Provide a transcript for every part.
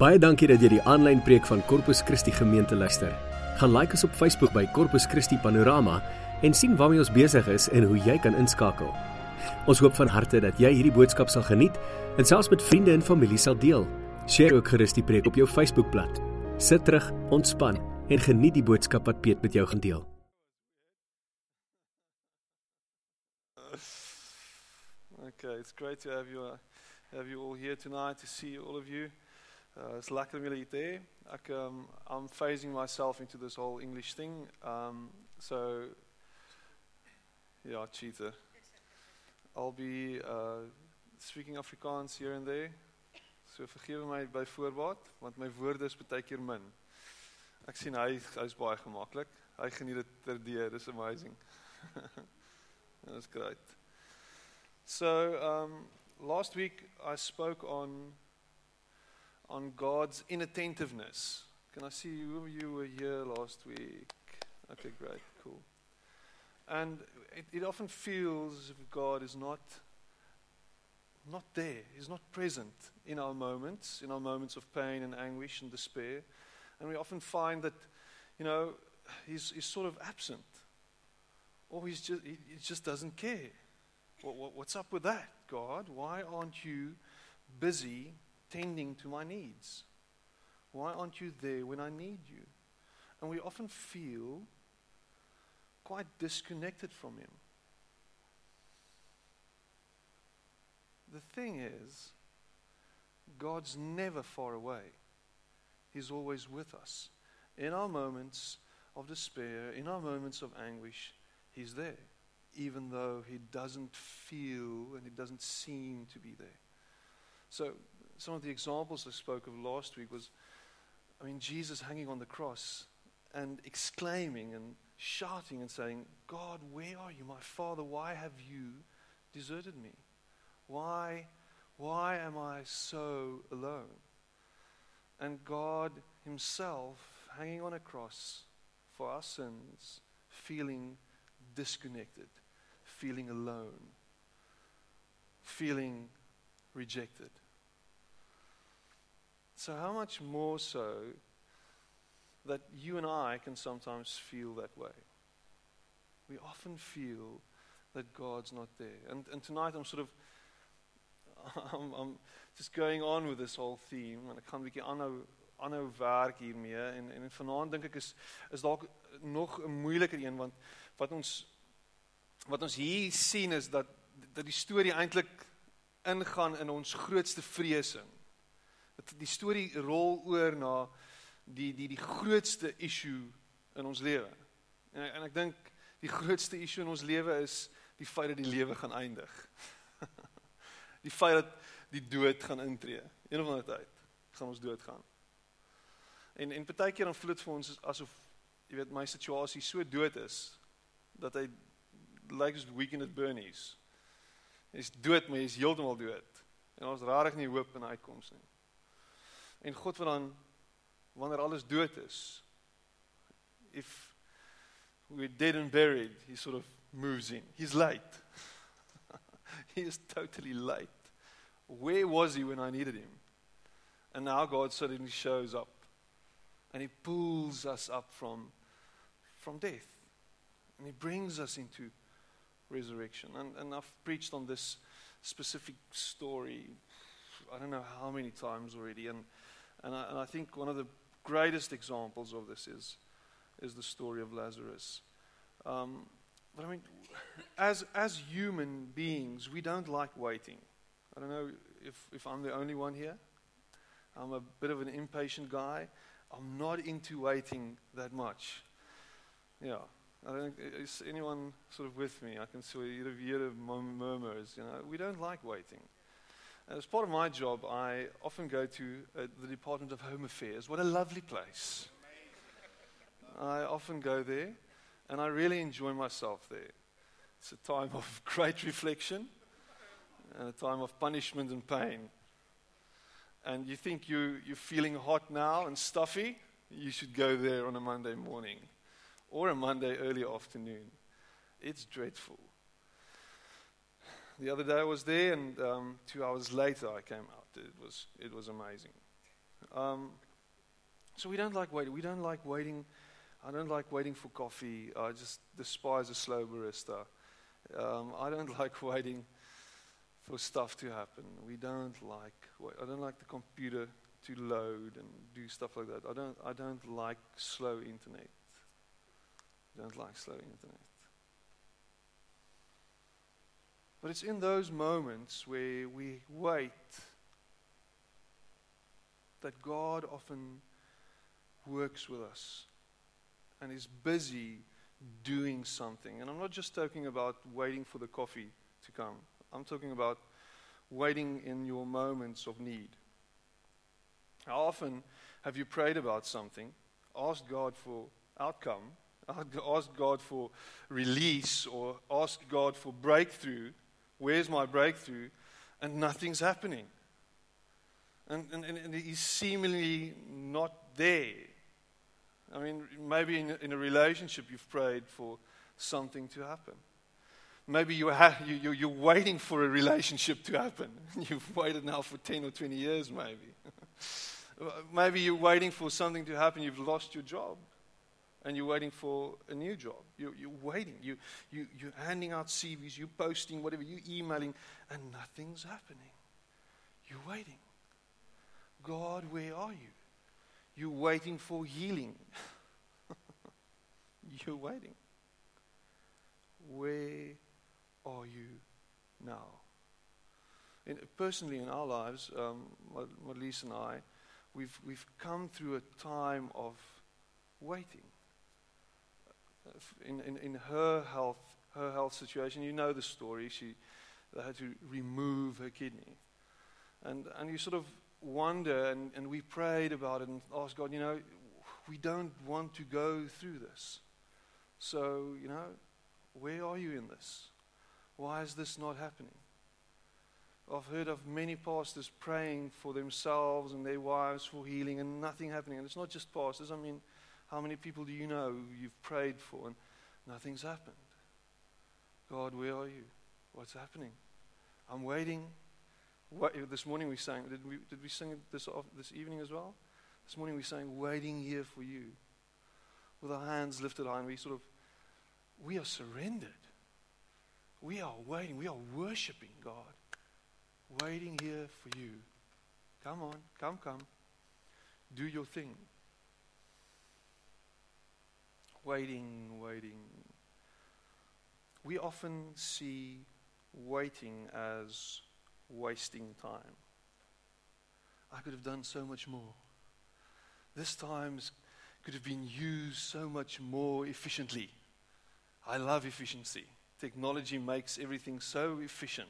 Baie dankie dat jy die aanlyn preek van Corpus Christi gemeente luister. Gaan like ons op Facebook by Corpus Christi Panorama en sien waarmee ons besig is en hoe jy kan inskakel. Ons hoop van harte dat jy hierdie boodskap sal geniet en selfs met vriende en familie sal deel. Deel ook gerus die preek op jou Facebookblad. Sit terug, ontspan en geniet die boodskap wat Piet met jou gaan deel. Okay, it's great to have you, uh, have you all here tonight, to see all of you. Uh, it's lekker om jullie te Ek, um, I'm phasing myself into this whole English thing. Um, so, yeah, cheater. I'll be uh, speaking Afrikaans here and there. So vergewe my by voorbaat, want my woorde is baie keer min. Ek sien hy hy's baie gemaklik. Hy geniet dit terdeur. Dis amazing. That's great. So, um, last week I spoke on on God's inattentiveness. Can I see of you were here last week? Okay, great, cool. And it, it often feels if God is not not there. He's not present in our moments, in our moments of pain and anguish and despair. And we often find that, you know, he's, he's sort of absent. Or he's just, he, he just doesn't care. What, what, what's up with that, God? Why aren't you busy tending to my needs? Why aren't you there when I need you? And we often feel quite disconnected from Him. The thing is, God's never far away, He's always with us. In our moments of despair, in our moments of anguish, He's there, even though He doesn't feel and He doesn't seem to be there. So, some of the examples I spoke of last week was, I mean, Jesus hanging on the cross and exclaiming and shouting and saying, God, where are you, my Father? Why have you deserted me? Why, why am I so alone? And God Himself hanging on a cross for our sins, feeling disconnected, feeling alone, feeling rejected. So, how much more so that you and I can sometimes feel that way? We often feel that God's not there. And, and tonight I'm sort of I'm, I'm just going on with this whole theme en ek gaan 'n bietjie aanhou aanhou werk hiermee en en vanaand dink ek is is dalk nog 'n moeiliker een want wat ons wat ons hier sien is dat dat die storie eintlik ingaan in ons grootste vrese. Dat die storie rol oor na die die die grootste issue in ons lewe. En en ek dink die grootste issue in ons lewe is die feit dat die lewe gaan eindig. die feit dat die dood gaan intree. Een of ander tyd gaan ons doodgaan. En en baie keer dan voel dit vir ons asof jy weet my situasie so dood is dat hy lyk soos weekend at Bernie's. Hy's dood, maar hy's heeltemal dood. En ons rarig nie hoop en uitkoms nie. En God wat dan wanneer alles dood is if we're dead and buried, he sort of moves in. He's late. he is totally late. Where was he when I needed him? And now God suddenly shows up and he pulls us up from, from death and he brings us into resurrection. And, and I've preached on this specific story, I don't know how many times already. And, and, I, and I think one of the greatest examples of this is, is the story of Lazarus. Um, but I mean, as, as human beings, we don't like waiting. I don't know if, if I'm the only one here. I'm a bit of an impatient guy. I'm not into waiting that much. Yeah. I don't think, is anyone sort of with me? I can see of hear the murmurs. You know, we don't like waiting. As part of my job, I often go to uh, the Department of Home Affairs. What a lovely place. I often go there, and I really enjoy myself there. It's a time of great reflection and a time of punishment and pain. And you think you, you're feeling hot now and stuffy, you should go there on a Monday morning or a Monday early afternoon. It's dreadful. The other day I was there, and um, two hours later I came out. It was, it was amazing. Um, so we don't like waiting. We don't like waiting. I don't like waiting for coffee. I just despise a slow barista. Um, I don't like waiting for stuff to happen. We don't like. I don't like the computer to load and do stuff like that. I don't. I don't like slow internet. I don't like slow internet. But it's in those moments where we wait that God often works with us and is busy doing something. And I'm not just talking about waiting for the coffee to come, I'm talking about waiting in your moments of need. How often have you prayed about something, asked God for outcome, asked God for release, or asked God for breakthrough? Where's my breakthrough? And nothing's happening. And, and, and he's seemingly not there. I mean, maybe in, in a relationship you've prayed for something to happen. Maybe you ha- you, you, you're waiting for a relationship to happen. You've waited now for 10 or 20 years, maybe. maybe you're waiting for something to happen. You've lost your job and you're waiting for a new job. You're, you're waiting. You, you, you're handing out CVs, you're posting, whatever, you're emailing, and nothing's happening. You're waiting. God, where are you? You're waiting for healing. You're waiting. Where are you now? In, personally, in our lives, um, and I, we've, we've come through a time of waiting. In, in, in her health, her health situation, you know the story. She they had to remove her kidney, and and you sort of wonder, and, and we prayed about it and asked God, you know, we don't want to go through this. So, you know, where are you in this? Why is this not happening? I've heard of many pastors praying for themselves and their wives for healing and nothing happening. And it's not just pastors. I mean, how many people do you know you've prayed for and nothing's happened? God, where are you? What's happening? I'm waiting what, this morning we sang, did we, did we sing this, this evening as well? This morning we sang, Waiting Here for You. With our hands lifted high, and we sort of, we are surrendered. We are waiting. We are worshiping God. Waiting here for you. Come on, come, come. Do your thing. Waiting, waiting. We often see waiting as wasting time. I could have done so much more. This time could have been used so much more efficiently. I love efficiency. Technology makes everything so efficient.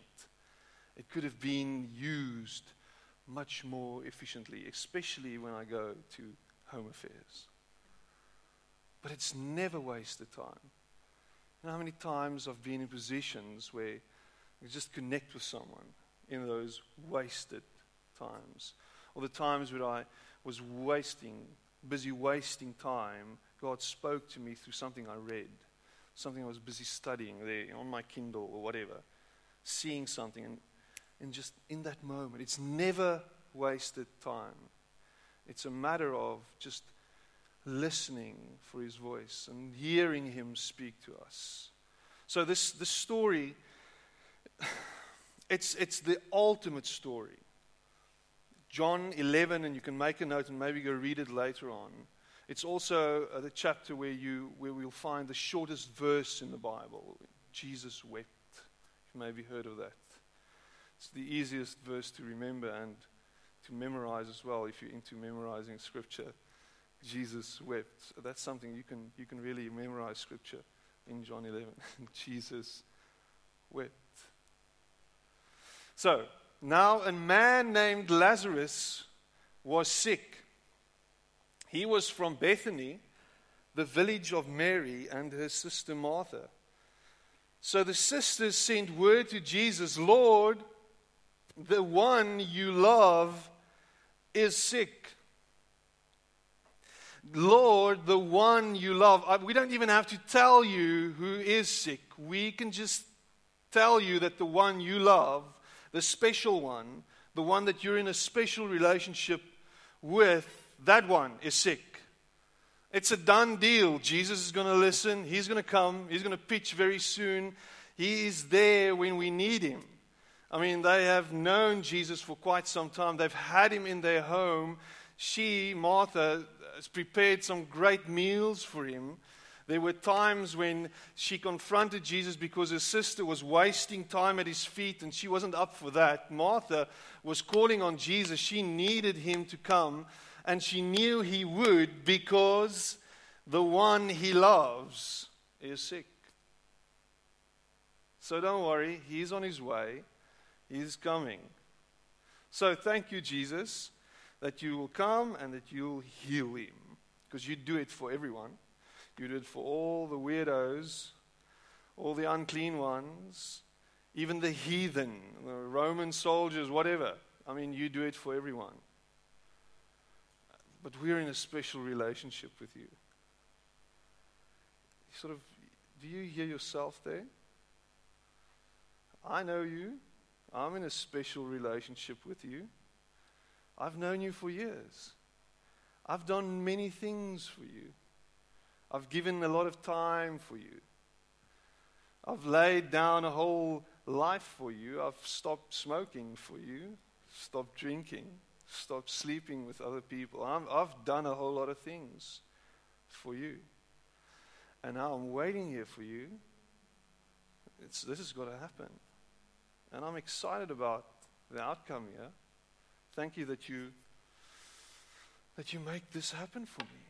It could have been used much more efficiently, especially when I go to home affairs. But it's never wasted time. You know how many times I've been in positions where you just connect with someone in those wasted times. Or the times where I was wasting, busy wasting time, God spoke to me through something I read, something I was busy studying there on my Kindle or whatever, seeing something. And, and just in that moment, it's never wasted time. It's a matter of just listening for his voice and hearing him speak to us. So, this, this story it's, it's the ultimate story. John 11, and you can make a note and maybe go read it later on. It's also uh, the chapter where, you, where we'll find the shortest verse in the Bible. Jesus wept. You've maybe heard of that. It's the easiest verse to remember and to memorize as well if you're into memorizing scripture. Jesus wept. So that's something you can, you can really memorize scripture in John 11. Jesus wept. So, now a man named Lazarus was sick. He was from Bethany, the village of Mary and her sister Martha. So the sisters sent word to Jesus Lord, the one you love is sick. Lord, the one you love. We don't even have to tell you who is sick. We can just tell you that the one you love the special one, the one that you're in a special relationship with that one is sick. It's a done deal. Jesus is going to listen. He's going to come. He's going to pitch very soon. He is there when we need him. I mean, they have known Jesus for quite some time. They've had him in their home. She, Martha, has prepared some great meals for him. There were times when she confronted Jesus because her sister was wasting time at his feet and she wasn't up for that. Martha was calling on Jesus. She needed him to come and she knew he would because the one he loves is sick. So don't worry, he's on his way, he's coming. So thank you, Jesus, that you will come and that you'll heal him because you do it for everyone. You do it for all the weirdos, all the unclean ones, even the heathen, the Roman soldiers, whatever. I mean, you do it for everyone. But we're in a special relationship with you. Sort of, do you hear yourself there? I know you. I'm in a special relationship with you. I've known you for years. I've done many things for you. I've given a lot of time for you. I've laid down a whole life for you. I've stopped smoking for you, stopped drinking, stopped sleeping with other people. i have done a whole lot of things for you. And now I'm waiting here for you. It's, this has got to happen. And I'm excited about the outcome here. Thank you that you that you make this happen for me.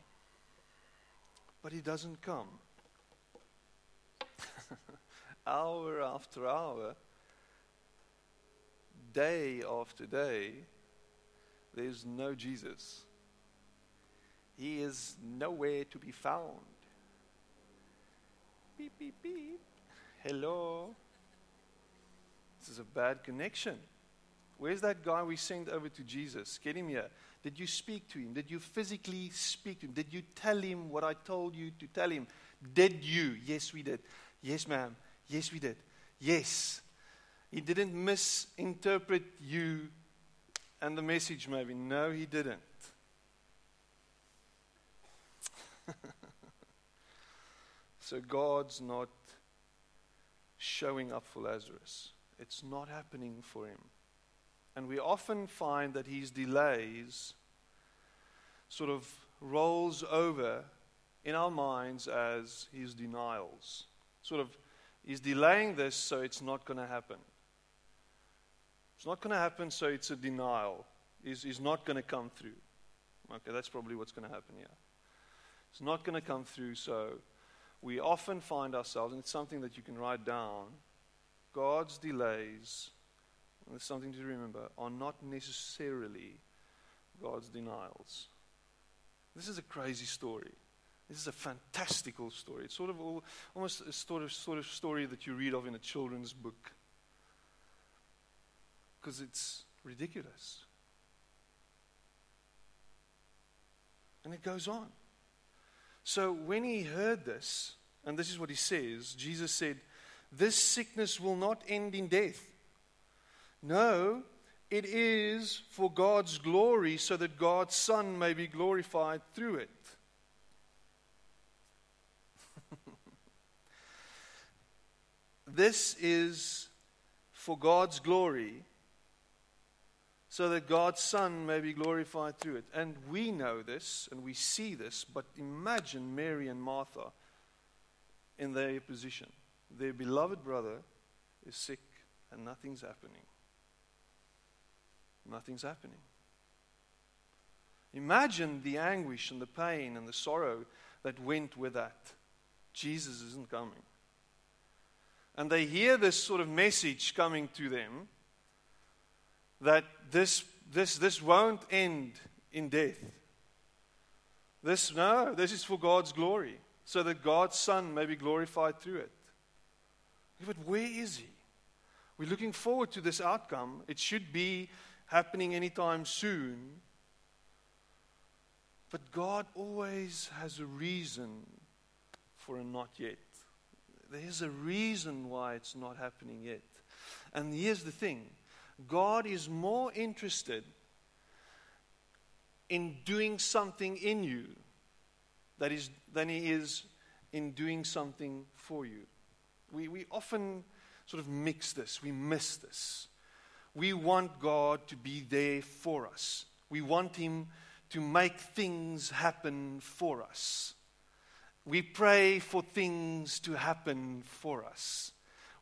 But he doesn't come. hour after hour, day after day, there's no Jesus. He is nowhere to be found. Beep, beep, beep. Hello. This is a bad connection. Where's that guy we sent over to Jesus? Get him here. Did you speak to him? Did you physically speak to him? Did you tell him what I told you to tell him? Did you? Yes, we did. Yes, ma'am. Yes, we did. Yes. He didn't misinterpret you and the message, maybe. No, he didn't. so God's not showing up for Lazarus, it's not happening for him. And we often find that his delays sort of rolls over in our minds as his denials. Sort of, he's delaying this so it's not going to happen. It's not going to happen, so it's a denial. He's, he's not going to come through. Okay, that's probably what's going to happen here. It's not going to come through, so we often find ourselves, and it's something that you can write down God's delays, there's something to remember, are not necessarily God's denials. This is a crazy story. This is a fantastical story. It's sort of all, almost a sort of, sort of story that you read of in a children's book because it's ridiculous. And it goes on. So when he heard this, and this is what he says Jesus said, This sickness will not end in death. No, it is for God's glory, so that God's Son may be glorified through it. this is for God's glory, so that God's Son may be glorified through it. And we know this and we see this, but imagine Mary and Martha in their position. Their beloved brother is sick and nothing's happening. Nothing's happening. Imagine the anguish and the pain and the sorrow that went with that. Jesus isn't coming. And they hear this sort of message coming to them that this, this, this won't end in death. This, no, this is for God's glory, so that God's Son may be glorified through it. But where is He? We're looking forward to this outcome. It should be happening anytime soon. But God always has a reason for a not yet. There's a reason why it's not happening yet. And here's the thing God is more interested in doing something in you that is, than he is in doing something for you. We, we often sort of mix this, we miss this. We want God to be there for us, we want Him to make things happen for us. We pray for things to happen for us.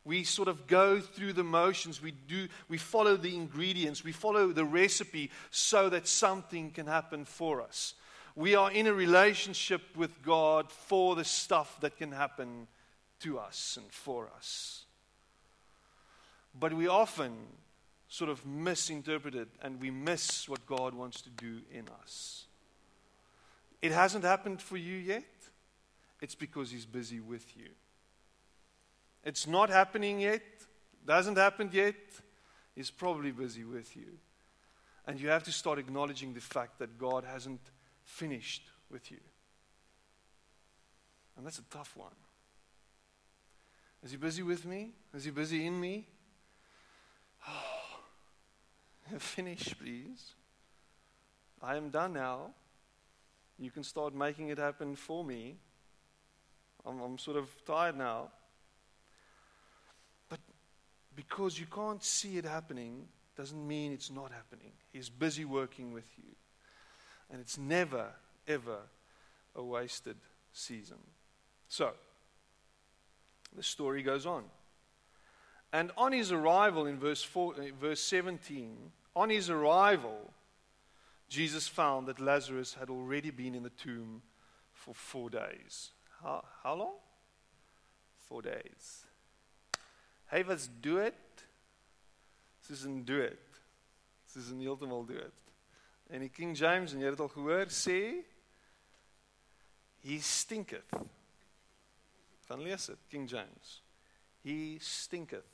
We sort of go through the motions. We do we follow the ingredients. We follow the recipe so that something can happen for us. We are in a relationship with God for the stuff that can happen to us and for us. But we often sort of misinterpreted and we miss what God wants to do in us. It hasn't happened for you yet. It's because He's busy with you. It's not happening yet, doesn't happen yet. He's probably busy with you. And you have to start acknowledging the fact that God hasn't finished with you. And that's a tough one. Is he busy with me? Is he busy in me? Oh, finish, please. I am done now. You can start making it happen for me. I'm, I'm sort of tired now. But because you can't see it happening doesn't mean it's not happening. He's busy working with you. And it's never, ever a wasted season. So, the story goes on. And on his arrival in verse, four, uh, verse 17, on his arrival, Jesus found that Lazarus had already been in the tomb for four days. How, how long? Four days. Hey, let's do it. Isn't do it. Isn't heeltemal do it. En King James jy het dit al gehoor he stinketh. Gaan lees dit, King James. He stinketh.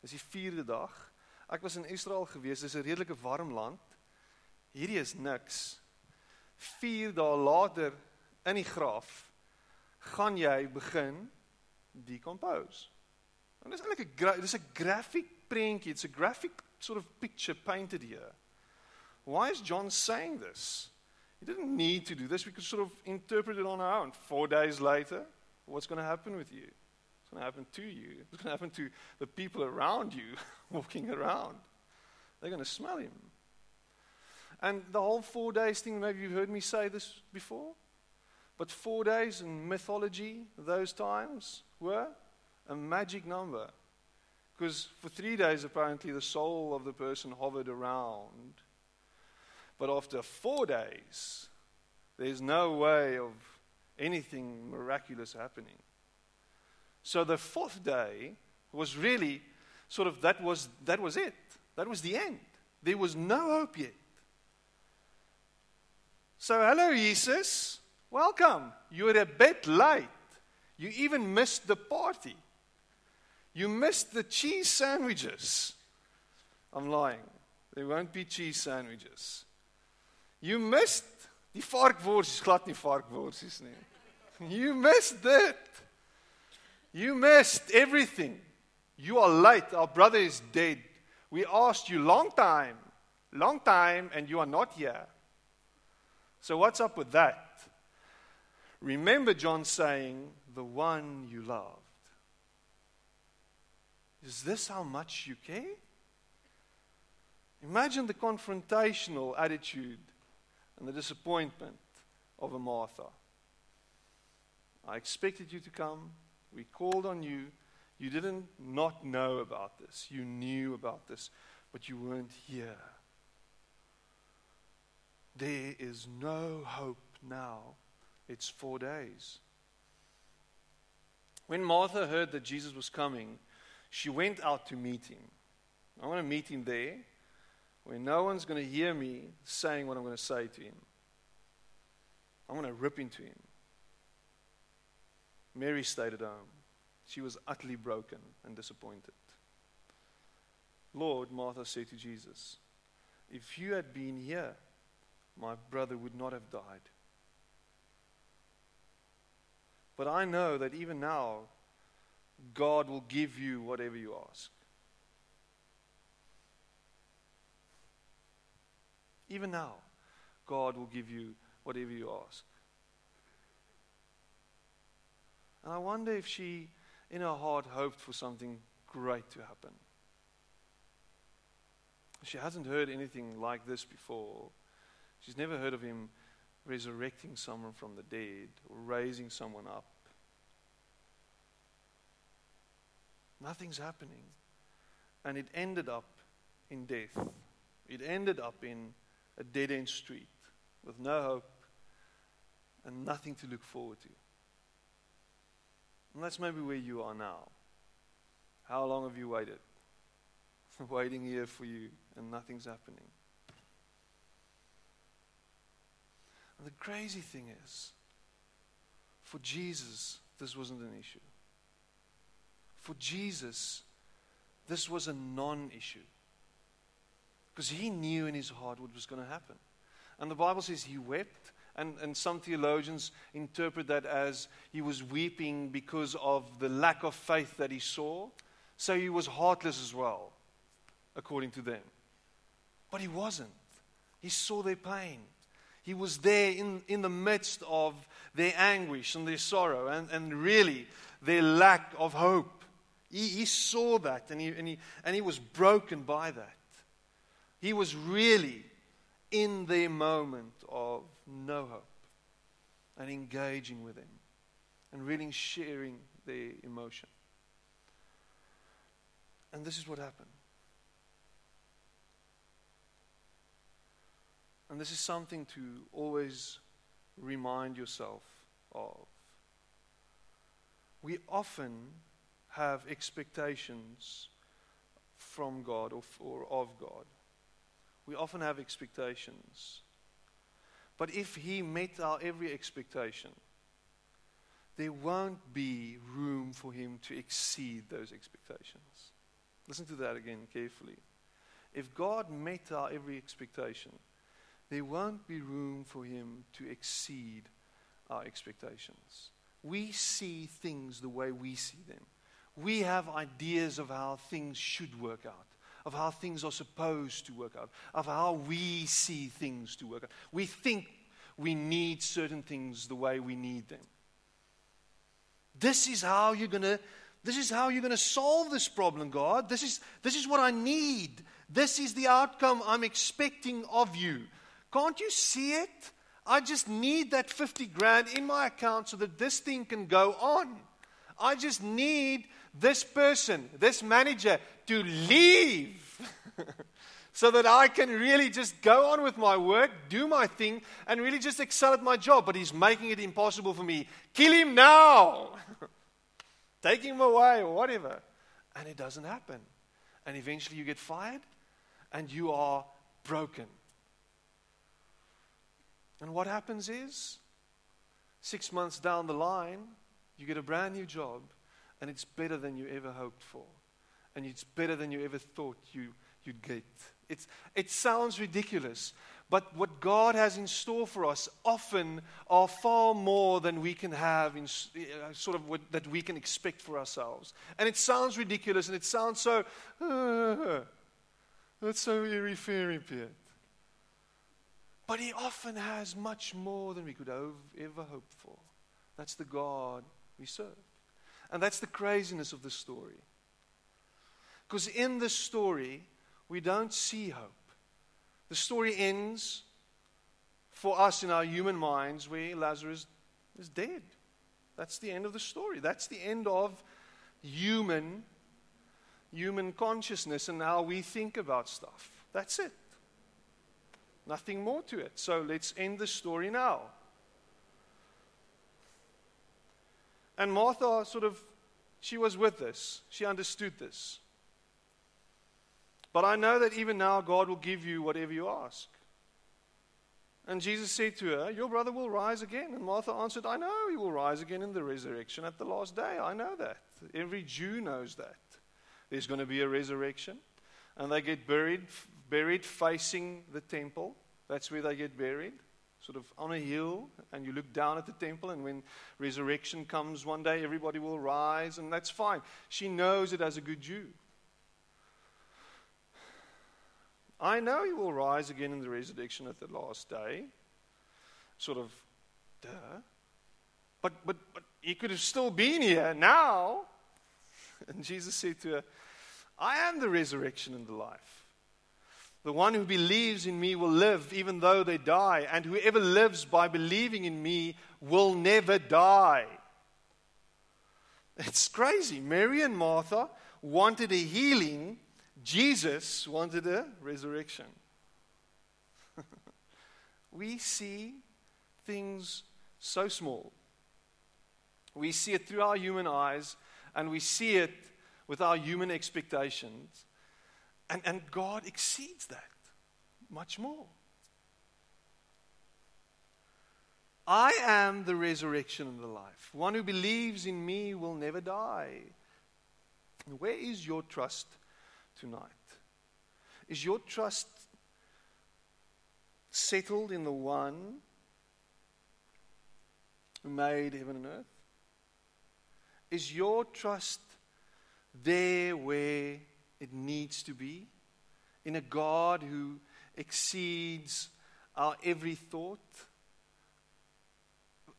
Dis die 4de dag. Ek was in Israel gewees. Dis 'n redelike warm land. Hierdie is niks. 4 dae later in die graf gaan jy begin decompose. En dis eintlik 'n dis 'n graphic prentjie. It's a graphic sort of picture painted here. Why is John saying this? He didn't need to do this. We could sort of interpret it on our own. Four days later, what's going to happen with you? Going to happen to you? What's going to happen to the people around you walking around? They're going to smell him. And the whole four days thing, maybe you've heard me say this before, but four days in mythology, those times, were a magic number. Because for three days, apparently, the soul of the person hovered around but after four days, there's no way of anything miraculous happening. So the fourth day was really sort of that was, that was it. That was the end. There was no hope yet. So, hello, Jesus. Welcome. You're a bit late. You even missed the party. You missed the cheese sandwiches. I'm lying. There won't be cheese sandwiches. You missed die varkworsies, glad nie varkworsies nie. You missed it. You missed everything. You are late. Our brother is dead. We asked you long time, long time and you are not here. So what's up with that? Remember John saying, the one you loved. Is this how much you care? Imagine the confrontational attitude and the disappointment of a Martha. I expected you to come. We called on you. You didn't not know about this. You knew about this, but you weren't here. There is no hope now. It's four days. When Martha heard that Jesus was coming, she went out to meet him. I want to meet him there where no one's going to hear me saying what I'm going to say to him. I'm going to rip into him. Mary stayed at home. She was utterly broken and disappointed. Lord, Martha said to Jesus, if you had been here, my brother would not have died. But I know that even now, God will give you whatever you ask. Even now, God will give you whatever you ask. And I wonder if she, in her heart, hoped for something great to happen. She hasn't heard anything like this before. She's never heard of him resurrecting someone from the dead or raising someone up. Nothing's happening. And it ended up in death. It ended up in a dead end street with no hope and nothing to look forward to. And that's maybe where you are now. How long have you waited? Waiting here for you and nothing's happening. And the crazy thing is, for Jesus, this wasn't an issue. For Jesus, this was a non issue. Because he knew in his heart what was going to happen. And the Bible says he wept. And, and some theologians interpret that as he was weeping because of the lack of faith that he saw. So he was heartless as well, according to them. But he wasn't. He saw their pain. He was there in, in the midst of their anguish and their sorrow and, and really their lack of hope. He, he saw that and he, and, he, and he was broken by that. He was really in their moment of no hope and engaging with them and really sharing their emotion. And this is what happened. And this is something to always remind yourself of. We often have expectations from God or, or of God. We often have expectations. But if He met our every expectation, there won't be room for Him to exceed those expectations. Listen to that again carefully. If God met our every expectation, there won't be room for Him to exceed our expectations. We see things the way we see them. We have ideas of how things should work out, of how things are supposed to work out, of how we see things to work out. We think we need certain things the way we need them. This is how you're going to this is how you're going to solve this problem, God. This is, this is what I need. This is the outcome I'm expecting of you. Can't you see it? I just need that 50 grand in my account so that this thing can go on. I just need this person, this manager, to leave so that I can really just go on with my work, do my thing, and really just excel at my job. But he's making it impossible for me. Kill him now! take him away or whatever. And it doesn't happen. And eventually you get fired and you are broken. And what happens is, six months down the line, you get a brand new job and it's better than you ever hoped for. And it's better than you ever thought you, you'd get. It's, it sounds ridiculous, but what God has in store for us often are far more than we can have in uh, sort of what, that we can expect for ourselves. And it sounds ridiculous and it sounds so, uh, that's so eerie fairy pit. But He often has much more than we could ever hope for. That's the God we serve. And that's the craziness of the story. Because in this story, we don't see hope. The story ends for us in our human minds where Lazarus is dead. That's the end of the story. That's the end of human human consciousness and how we think about stuff. That's it. Nothing more to it. So let's end the story now. And Martha sort of she was with this. She understood this. But I know that even now God will give you whatever you ask. And Jesus said to her, Your brother will rise again. And Martha answered, I know he will rise again in the resurrection at the last day. I know that. Every Jew knows that. There's going to be a resurrection. And they get buried, buried facing the temple. That's where they get buried, sort of on a hill. And you look down at the temple. And when resurrection comes one day, everybody will rise. And that's fine. She knows it as a good Jew. I know he will rise again in the resurrection at the last day. Sort of, duh. But, but, but he could have still been here now. And Jesus said to her, I am the resurrection and the life. The one who believes in me will live even though they die, and whoever lives by believing in me will never die. It's crazy. Mary and Martha wanted a healing, Jesus wanted a resurrection. we see things so small. We see it through our human eyes, and we see it with our human expectations. And, and God exceeds that much more. I am the resurrection and the life. One who believes in me will never die. Where is your trust tonight? Is your trust settled in the one who made heaven and earth? Is your trust there where it needs to be? In a God who exceeds our every thought?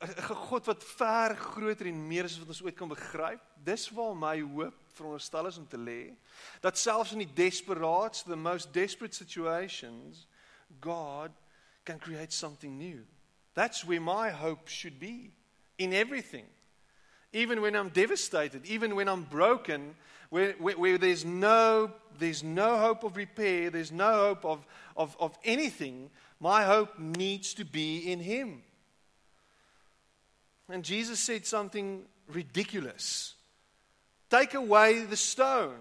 'n God wat ver groter en meer is as wat ons ooit kan begryp. Dis waar my hoop veronderstel is om te lê. Dat selfs in die desperaats, the most desperate situations, God can create something new. That's where my hope should be in everything. Even when I'm devastated, even when I'm broken, where, where, where there's, no, there's no hope of repair, there's no hope of, of, of anything, my hope needs to be in Him. And Jesus said something ridiculous Take away the stone.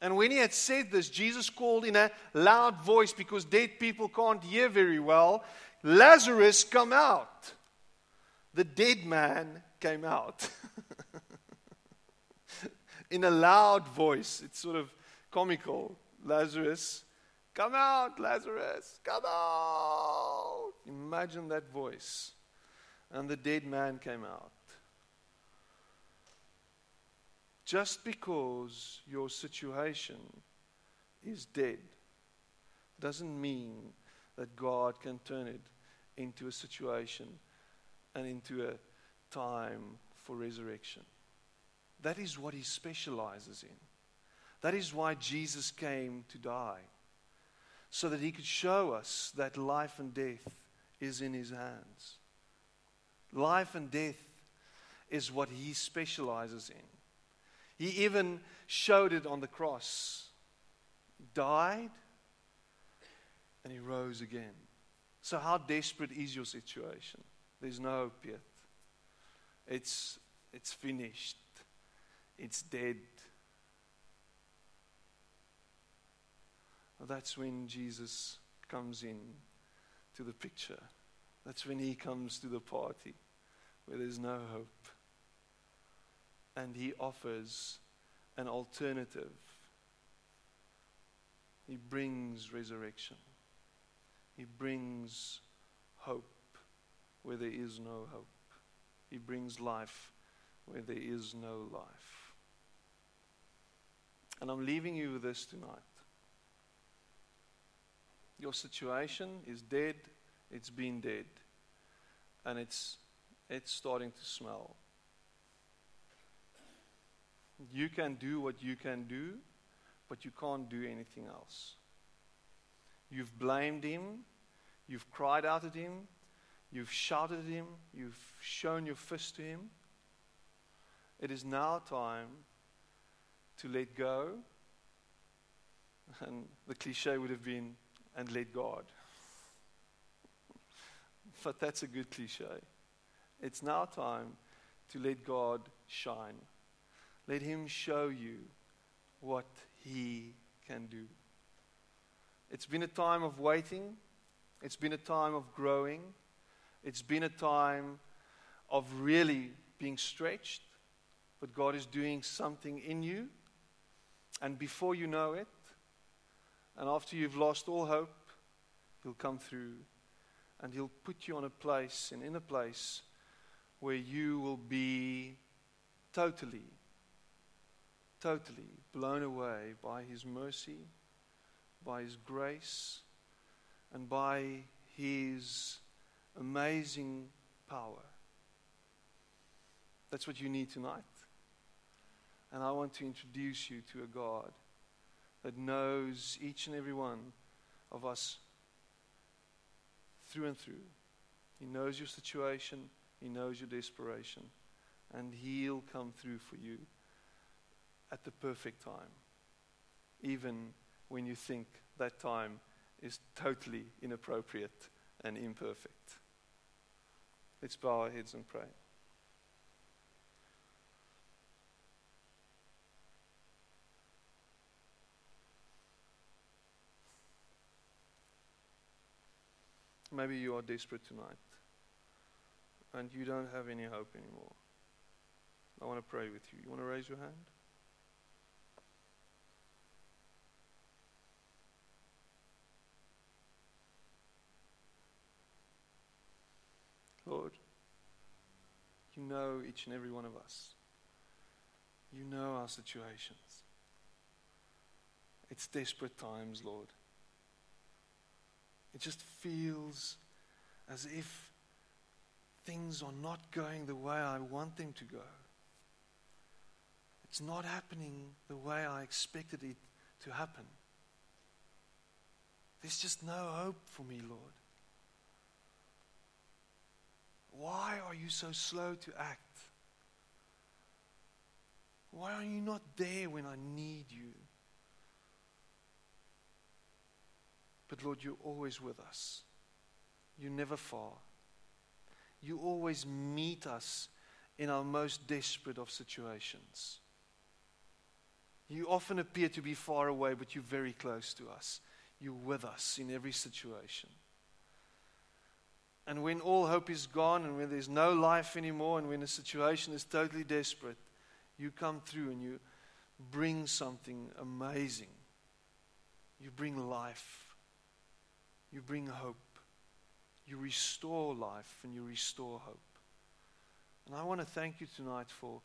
And when he had said this, Jesus called in a loud voice because dead people can't hear very well Lazarus, come out. The dead man came out. in a loud voice. It's sort of comical. Lazarus, come out, Lazarus, come out. Imagine that voice and the dead man came out. Just because your situation is dead doesn't mean that God can turn it into a situation and into a time for resurrection. That is what he specializes in. That is why Jesus came to die, so that he could show us that life and death is in his hands. Life and death is what he specializes in. He even showed it on the cross. He died and he rose again. So, how desperate is your situation? There's no hope yet. It's, it's finished, it's dead. That's when Jesus comes in to the picture. That's when he comes to the party where there's no hope. And he offers an alternative. He brings resurrection. He brings hope where there is no hope. He brings life where there is no life. And I'm leaving you with this tonight. Your situation is dead it's been dead. And it's, it's starting to smell. You can do what you can do, but you can't do anything else. You've blamed him. You've cried out at him. You've shouted at him. You've shown your fist to him. It is now time to let go. And the cliche would have been, and let God but that's a good cliche. It's now time to let God shine. Let Him show you what He can do. It's been a time of waiting, it's been a time of growing, it's been a time of really being stretched, but God is doing something in you. And before you know it, and after you've lost all hope, He'll come through and He'll put you on a place and in a place where you will be totally, totally blown away by His mercy, by His grace and by His amazing power. That's what you need tonight. And I want to introduce you to a God that knows each and every one of us through and through. He knows your situation, He knows your desperation, and He'll come through for you at the perfect time, even when you think that time is totally inappropriate and imperfect. Let's bow our heads and pray. Maybe you are desperate tonight and you don't have any hope anymore. I want to pray with you. You want to raise your hand? Lord, you know each and every one of us. You know our situations. It's desperate times, Lord. It just feels as if things are not going the way I want them to go. It's not happening the way I expected it to happen. There's just no hope for me, Lord. Why are you so slow to act? Why are you not there when I need you? But Lord, you're always with us. You're never far. You always meet us in our most desperate of situations. You often appear to be far away, but you're very close to us. You're with us in every situation. And when all hope is gone and when there's no life anymore and when the situation is totally desperate, you come through and you bring something amazing. You bring life. You bring hope. You restore life and you restore hope. And I want to thank you tonight for,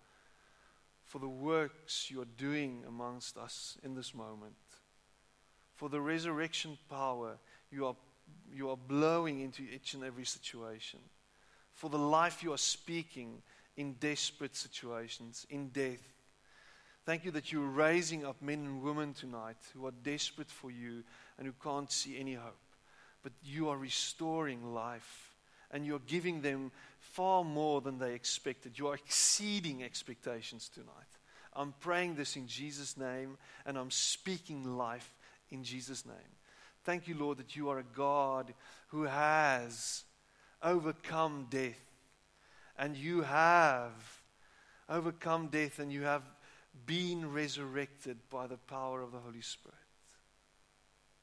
for the works you're doing amongst us in this moment, for the resurrection power you are, you are blowing into each and every situation, for the life you are speaking in desperate situations, in death. Thank you that you're raising up men and women tonight who are desperate for you and who can't see any hope but you are restoring life and you're giving them far more than they expected. You are exceeding expectations tonight. I'm praying this in Jesus' name and I'm speaking life in Jesus' name. Thank you, Lord, that you are a God who has overcome death and you have overcome death and you have been resurrected by the power of the Holy Spirit.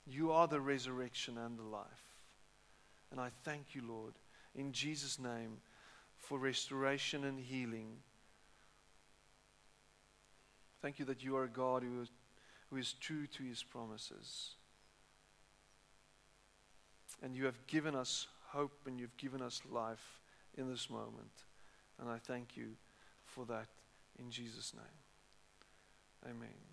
You are the resurrection and the life. And I thank you, Lord, in Jesus' name, for restoration and healing. Thank you that you are a God who is, who is true to his promises. And you have given us hope and you've given us life in this moment. And I thank you for that in Jesus' name. Amen.